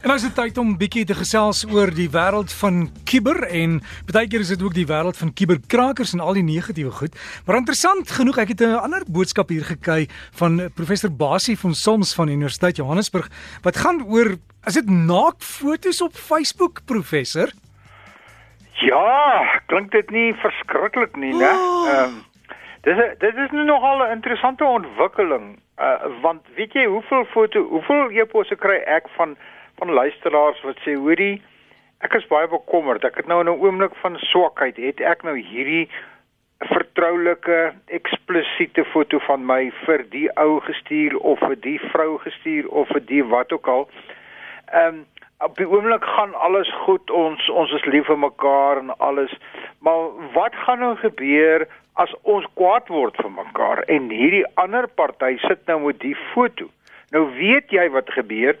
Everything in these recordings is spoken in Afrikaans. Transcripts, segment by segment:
En as dit tyd om bietjie te gesels oor die wêreld van kiber en baie keer is dit ook die wêreld van kiberkrakers en al die negatiewe goed. Maar interessant genoeg, ek het 'n ander boodskap hier gekry van professor Basie van Soms van Universiteit Johannesburg wat gaan oor is dit naakfoto's op Facebook professor? Ja, klink dit nie verskriklik nie, né? Oh. Ehm um, dis dit is nou nogal 'n interessante ontwikkeling. Uh want weet jy hoeveel foto, hoeveel e-posse kry ek van van luisteraars wat sê hoorie ek is baie bekommerd. Ek het nou in 'n oomblik van swakheid het ek nou hierdie vertroulike eksplisiete foto van my vir die ou gestuur of vir die vrou gestuur of vir die wat ook al. Ehm um, op die oomblik gaan alles goed ons ons is lief vir mekaar en alles maar wat gaan nou gebeur as ons kwaad word vir mekaar en hierdie ander party sit nou met die foto? Nou weet jy wat gebeur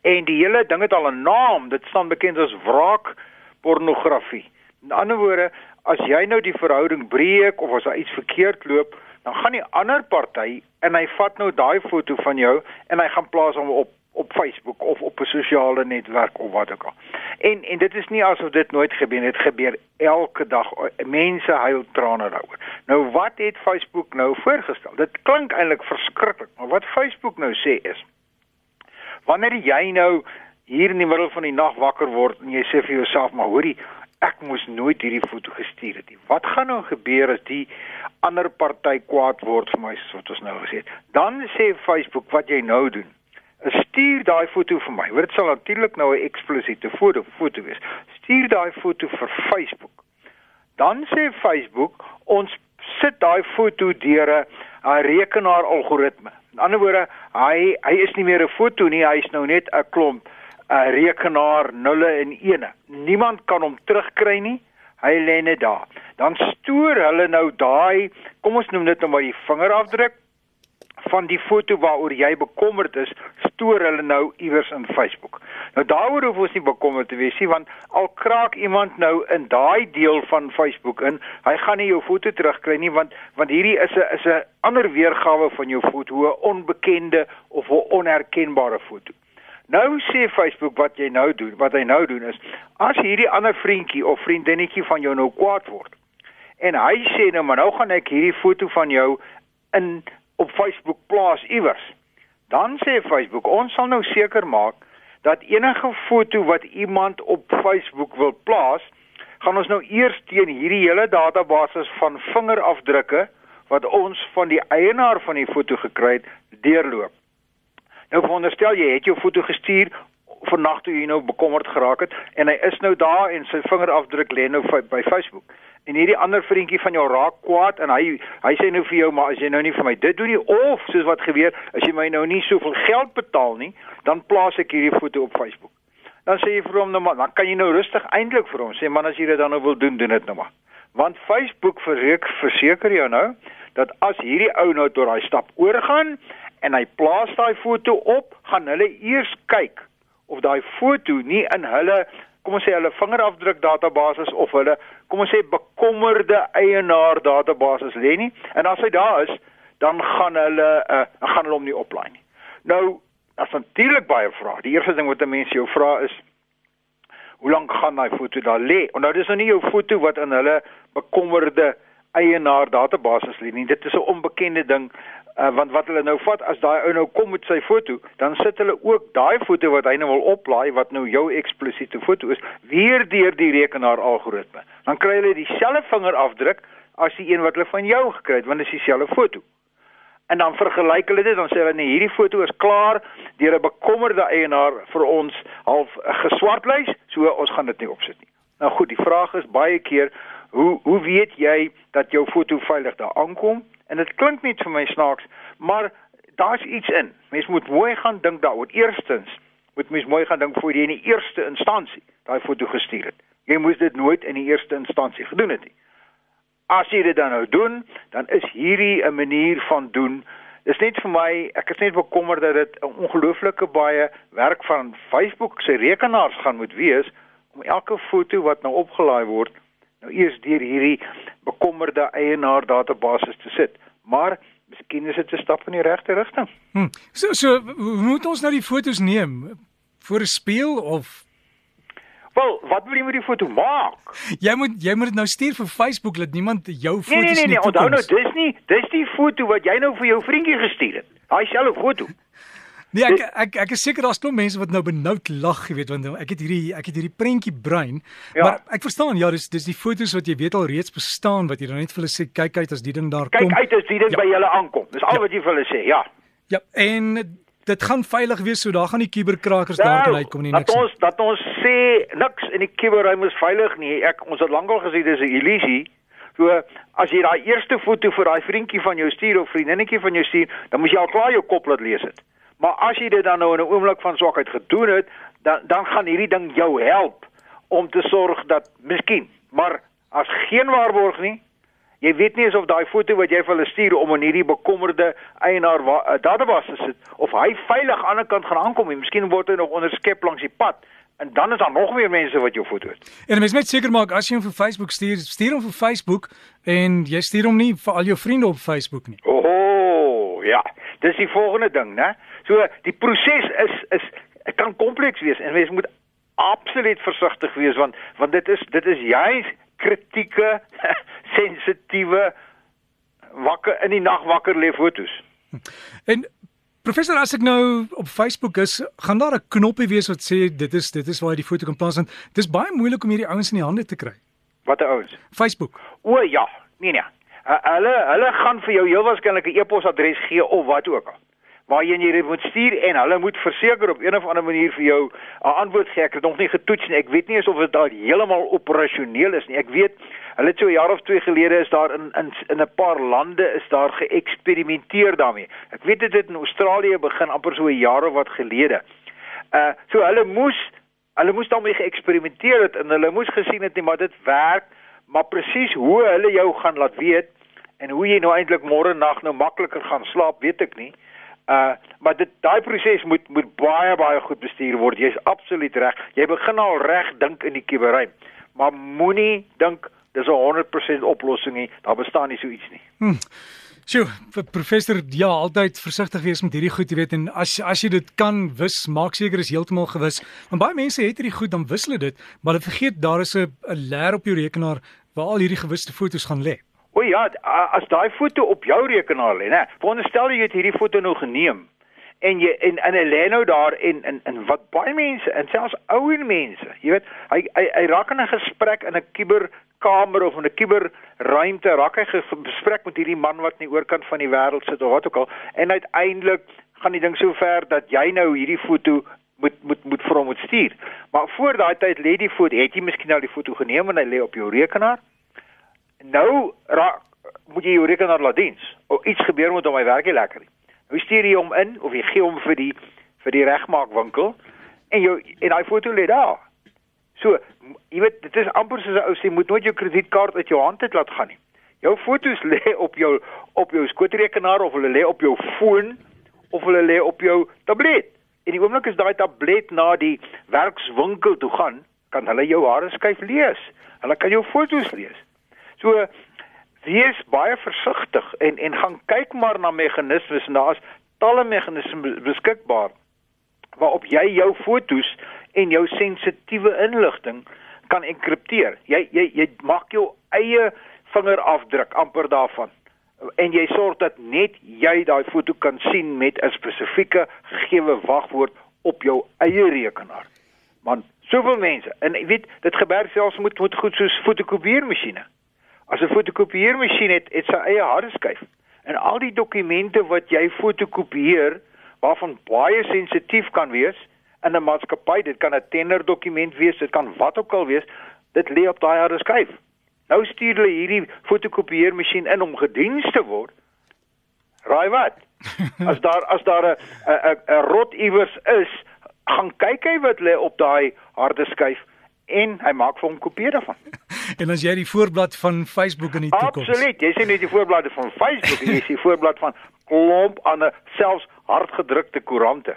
En die hele ding het al 'n naam, dit staan bekend as wraak pornografie. In ander woorde, as jy nou die verhouding breek of as daar iets verkeerd loop, dan gaan die ander party en hy vat nou daai foto van jou en hy gaan plaas hom op op Facebook of op 'n sosiale netwerk of wat ook al. En en dit is nie asof dit nooit gebeur nie, dit gebeur elke dag. Mense huil trane daaroor. Nou wat het Facebook nou voorgestel? Dit klink eintlik verskriklik, maar wat Facebook nou sê is Wanneer jy nou hier in die middel van die nag wakker word en jy sê vir jouself maar hoorie ek moes nooit hierdie foto gestuur het nie. Wat gaan nou gebeur as die ander party kwaad word vir my soos wat ons nou gesê het? Dan sê Facebook wat jy nou doen. Stuur daai foto vir my. Dit sal natuurlik nou 'n eksplisiete foto foto wees. Stuur daai foto vir Facebook. Dan sê Facebook ons sit daai foto deur 'n rekenaar algoritme. In ander woorde, hy hy is nie meer 'n foto nie, hy is nou net 'n klomp 'n rekenaar nulle en ene. Niemand kan hom terugkry nie. Hy lê net daar. Dan stoor hulle nou daai, kom ons noem dit nou maar die vingerafdruk van die foto waaroor jy bekommerd is, stoor hulle nou iewers in Facebook. Nou daaroor hoef ons nie bekommerd te wees nie want al kraak iemand nou in daai deel van Facebook in, hy gaan nie jou foto terugkry nie want want hierdie is 'n is 'n ander weergawe van jou foto, 'n onbekende of 'n onherkenbare foto. Nou sê Facebook wat jy nou doen, wat hy nou doen is as hierdie ander vriendjie of vriendinnetjie van jou nou kwaad word en hy sê nou maar nou gaan ek hierdie foto van jou in op Facebook plaas iewers. Dan sê Facebook, ons sal nou seker maak dat enige foto wat iemand op Facebook wil plaas, gaan ons nou eers teen hierdie hele database van vingerafdrukke wat ons van die eienaar van die foto gekry het, deurloop. Nou veronderstel jy het jou foto gestuur vannag toe jy nou bekommerd geraak het en hy is nou daar en sy vingerafdruk lê nou by Facebook en hierdie ander vriendjie van jou raak kwaad en hy hy sê nou vir jou maar as jy nou nie vir my dit doen nie of soos wat gebeur as jy my nou nie soveel geld betaal nie dan plaas ek hierdie foto op Facebook. Dan sê jy vir hom nou maar dan kan jy nou rustig eintlik vir hom sê man as jy dit dan nou wil doen doen dit nou maar. Want Facebook verseker verseker jou nou dat as hierdie ou nou tot daai stap oorgaan en hy plaas daai foto op, gaan hulle eers kyk of daai foto nie in hulle kom ons sê hulle vingerafdruk database of hulle kom ons sê bekommerde eienaar database lê nie en as hy daar is dan gaan hulle uh, gaan hulle hom nie oplaai nie. Nou as natuurlik baie vrae. Die eerste ding wat 'n mens jou vra is hoe lank gaan daai foto daar lê? En nou dis nou nie jou foto wat in hulle bekommerde eienaar database lê nie. Dit is 'n onbekende ding uh, want wat hulle nou vat as daai ou nou kom met sy foto, dan sit hulle ook daai foto wat hy nou wil oplaai wat nou jou eksplisiete foto is, weer deur die rekenaar algoritme. Dan kry hulle dieselfde vingerafdruk as die een wat hulle van jou gekry het, want dit is dieselfde foto. En dan vergelyk hulle dit, dan sê hulle nee, hierdie foto is klaar deur 'n bekommerde eienaar vir ons half geswartlys, so ons gaan dit nie opsit nie. Nou goed, die vraag is baie keer, hoe hoe weet jy dat jou foto veilig daar aankom? En dit klink net vir my snaaks, maar daar's iets in. Mens moet mooi gaan dink daaroor. Eerstens, moet mens mooi gaan dink voor jy in die eerste instansie daai foto gestuur het. Jy moes dit nooit in die eerste instansie gedoen het nie. As jy dit dan nou doen, dan is hierdie 'n manier van doen. Dis net vir my, ek is net bekommerd dat dit 'n ongelooflike baie werk van Facebook se rekenaars gaan moet wees om elke foto wat nou opgelaai word nou eers deur hierdie bekommerde eienaar database te sit. Maar miskien is dit 'n stap in die regte rigting. Hm. So so hoe moet ons nou die fotos neem? voor 'n spieël of Wel, wat wil jy met die foto maak? jy moet jy moet dit nou stuur vir Facebook dat niemand jou Nee foto's nee nee, in die nee onthou nou, dis nie dis die foto wat jy nou vir jou vriendjie gestuur het. Daai selfe foto. Nee, ek ek ek is seker daar's klop mense wat nou benoud lag, jy weet, want ek het hierdie ek het hierdie prentjie brein. Ja. Maar ek verstaan, ja, dis dis die foto's wat jy weet al reeds bestaan wat jy dan net vir hulle sê kyk uit as die ding daar Kyk kom. uit as die ding Ja. by julle aankom. Dis al Ja. wat jy vir hulle sê. Ja. Ja, en dit gaan veilig wees, so daar gaan die kuberkrakers daar kan uitkom nie Nou, dat niks. nie. ons dat ons sê niks in die kuberruim is veilig nie. Ek ons het lankal gesê dis 'n illusie. So as jy daai eerste foto vir daai vriendjie van jou stuur of vriendinnetjie van jou stuur, dan moet jy al klaar jou kop laat lees het. Maar as jy dit dan nou in 'n oomblik van swakheid gedoen het, dan dan gaan hierdie ding jou help om te sorg dat miskien, maar as geen waarborg nie, Jy weet nie eens of daai foto wat jy vir hulle stuur om in hierdie bekommerde eienaar uh, database sit of hy veilig aan die ander kant gaan aankom nie. Miskien word hy nog onderskep langs die pad en dan is daar nog meer mense wat jou foto het. En mens moet seker maak as jy hom vir Facebook stuur, stuur hom vir Facebook en jy stuur hom nie vir al jou vriende op Facebook nie. Ooh, ja. Dis die volgende ding, né? So die proses is is dit kan kompleks wees en mens moet absoluut versigtig wees want want dit is dit is juis kritieke sensitiewe wakker in die nag wakker lê fotos. En professor, as ek nou op Facebook is, gaan daar 'n knoppie wees wat sê dit is dit is waar jy die foto kan plaas want dis baie moeilik om hierdie ouens in die hande te kry. Wat 'n ouens. Facebook. O ja, nee nee. Hulle hulle gaan vir jou heel waarskynlik 'n e-posadres gee of wat ook al. Waarheen jy dit moet stuur en hulle moet verseker op een of ander manier vir jou 'n antwoord gee. Ek het nog nie getoets nie. Ek weet nie eens of dit daar heeltemal operasioneel is nie. Ek weet hulle het so 'n jaar of twee gelede is daar in in in 'n paar lande is daar geëksperimenteer daarmee. Ek weet dit het in Australië begin amper so 'n jaar of wat gelede. Uh so hulle moes hulle moes daarmee geëksperimenteer het en hulle moes gesien het nie maar dit werk maar presies hoe hulle jou gaan laat weet en hoe jy nou eintlik môre nag nou makliker gaan slaap weet ek nie. Uh maar dit daai proses moet moet baie baie goed bestuur word. Jy's absoluut reg. Jy begin al reg dink in die kuberruim. Maar moenie dink dis 'n 100% oplossing nie. Daar bestaan nie so iets nie. Hm. Sjoe, professor, ja, altyd versigtig wees met hierdie goed, jy weet, en as as jy dit kan wis, maak seker is heeltemal gewis. Want baie mense het hierdie goed dan wis hulle dit, maar hulle vergeet daar is 'n leer op jou rekenaar waar al hierdie gewiste foto's gaan lê. O ja, as daai foto op jou rekenaar lê, né? Veronderstel jy het hierdie foto nou geneem en jy en en hy lê nou daar en en en wat baie mense en selfs ouer mense, jy weet, hy hy, hy raak in 'n gesprek in 'n kuberkamer of in 'n kuberruimte, raak hy gesprek met hierdie man wat aan die oorkant van die wêreld sit of wat ook al en uiteindelik gaan die ding so ver dat jy nou hierdie foto moet moet moet vir hom moet stuur. Maar voor daai tyd lê die foto, het jy miskien al die foto geneem en hy lê op jou rekenaar? Nou raak moet jy jou rekenaar laat diens. O iets gebeur met hom, hy werk nie lekker nie. Nou stuur jy hom in of jy gee hom vir die vir die regmaakwinkel en jou en daai foto lê daar. So, jy weet dit is amper soos 'n ou sê moet nooit jou kredietkaart uit jou hand uit laat gaan nie. Jou fotos lê op jou op jou skootrekenaar of hulle lê op jou foon of hulle lê op jou tablet. En die oomblik as daai tablet na die werkswinkel toe gaan, kan hulle jou harde skyf lees. Hulle kan jou fotos lees. So wees baie versigtig en en gaan kyk maar na meganismes en daar's talle meganismes beskikbaar waarop jy jou fotos en jou sensitiewe inligting kan enkripteer. Jy jy jy maak jou eie vingerafdruk amper daarvan en jy sorg dat net jy daai foto kan sien met 'n spesifieke gegeewe wagwoord op jou eie rekenaar. Man, soveel mense en jy weet dit gebeur selfs met met goed soos fotokopieermasjiene. As 'n fotokopieermasjien het, het sy eie harde skyf. En al die dokumente wat jy fotokopieer waarvan baie sensitief kan wees in 'n maatskappy, dit kan 'n tenderdokument wees, dit kan wat ook al wees, dit lê op daai harde skyf. Nou stuur hulle hierdie fotokopieermasjien in om gediens te word. Raai wat? As daar as daar 'n 'n 'n rot iewers is, gaan kyk hy wat lê op daai harde skyf en hy maak vir hom kopieë daarvan. En as jy die voorblad van Facebook in die toekoms. Absoluut. Jy sien net die voorblade van Facebook jy sien voorblad van klomp ander selfs hardgedrukte koerante.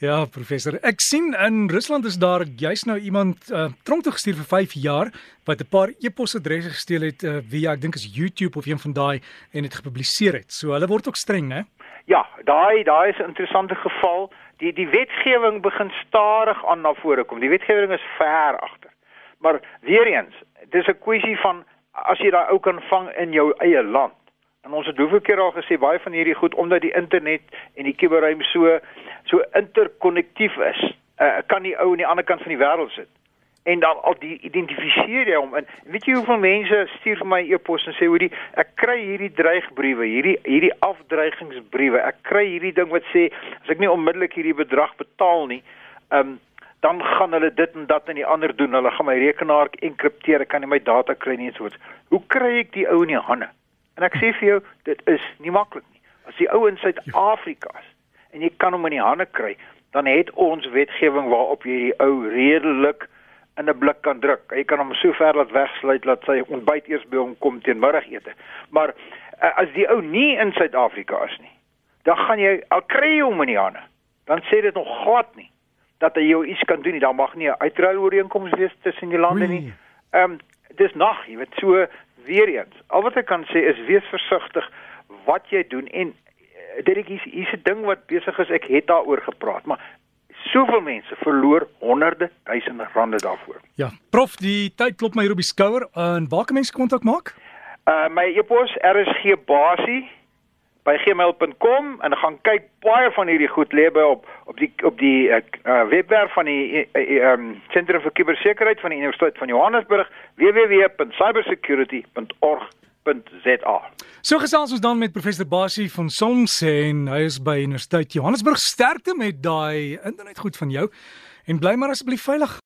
Ja, professor. Ek sien in Rusland is daar juis nou iemand uh, tronk toe gestuur vir 5 jaar wat 'n paar e-posadresse gesteel het uh, via ek dink is YouTube of een van daai en dit gepubliseer het. So hulle word ook streng, né? Ja, daai daai is 'n interessante geval. die die wetgewing begin stadig aan na vore kom. Die wetgewing is ver agter. Maar weer eens, dis 'n kwessie van as jy daai ou kan vang in jou eie land. En ons het hoeveel keer al gesê baie van hierdie goed omdat die internet en die kuberruim so so interkonnektief is, uh, kan die ou aan die ander kant van die wêreld sit. En dan al die identifiseer jy hom en weet jy hoeveel mense stuur vir my e-pos en sê hoorie ek kry hierdie dreigbriewe hierdie hierdie afdreigingsbriewe. Ek kry hierdie ding wat sê as ek nie onmiddellik hierdie bedrag betaal nie um, dan gaan hulle dit en dat en die ander doen hulle gaan my rekenaar enkripteer ek kan nie my data kry nie en so iets hoe kry ek die ou in die hande en ek sê vir jou dit is nie maklik nie as die ou in Suid-Afrika is en jy kan hom in die hande kry dan het ons wetgewing waarop jy die ou redelik in 'n blik kan druk. Jy kan hom so ver laat wegsluit dat sy ontbyt eers by hom kom teen middagete. Maar uh, as die ou nie in Suid-Afrika is nie, dan gaan jy al kry jy hom in die hande. Dan sê dit nog glad nie dat hy jou iets kan doen nie. Daar mag nie 'n uitruil ooreenkoms wees tussen die lande nie. Ehm um, dis nog, jy weet, so weer eens. Al wat ek kan sê is wees versigtig wat jy doen en dit is hier's 'n ding wat besig is. Ek het daaroor gepraat, maar soveel mense verloor honderde duisende rande daarvoor. Ja, prof, die tyd klop my hier op die skouer en waar kan mense kontak maak? Uh my e-pos rsgbasie by gmail.com en gaan kyk baie van hierdie goed lê by op op die op die uh, webwerf van die uh, uh, um, Sentrum vir Kubersekuriteit van die Universiteit van Johannesburg www.cybersecurity.org www.rsg.za. So gesels ons dan met professor Basie van Soms en hy is by Universiteit Johannesburg. Sterkte met daai internet goed van jou en bly maar asseblief veilig.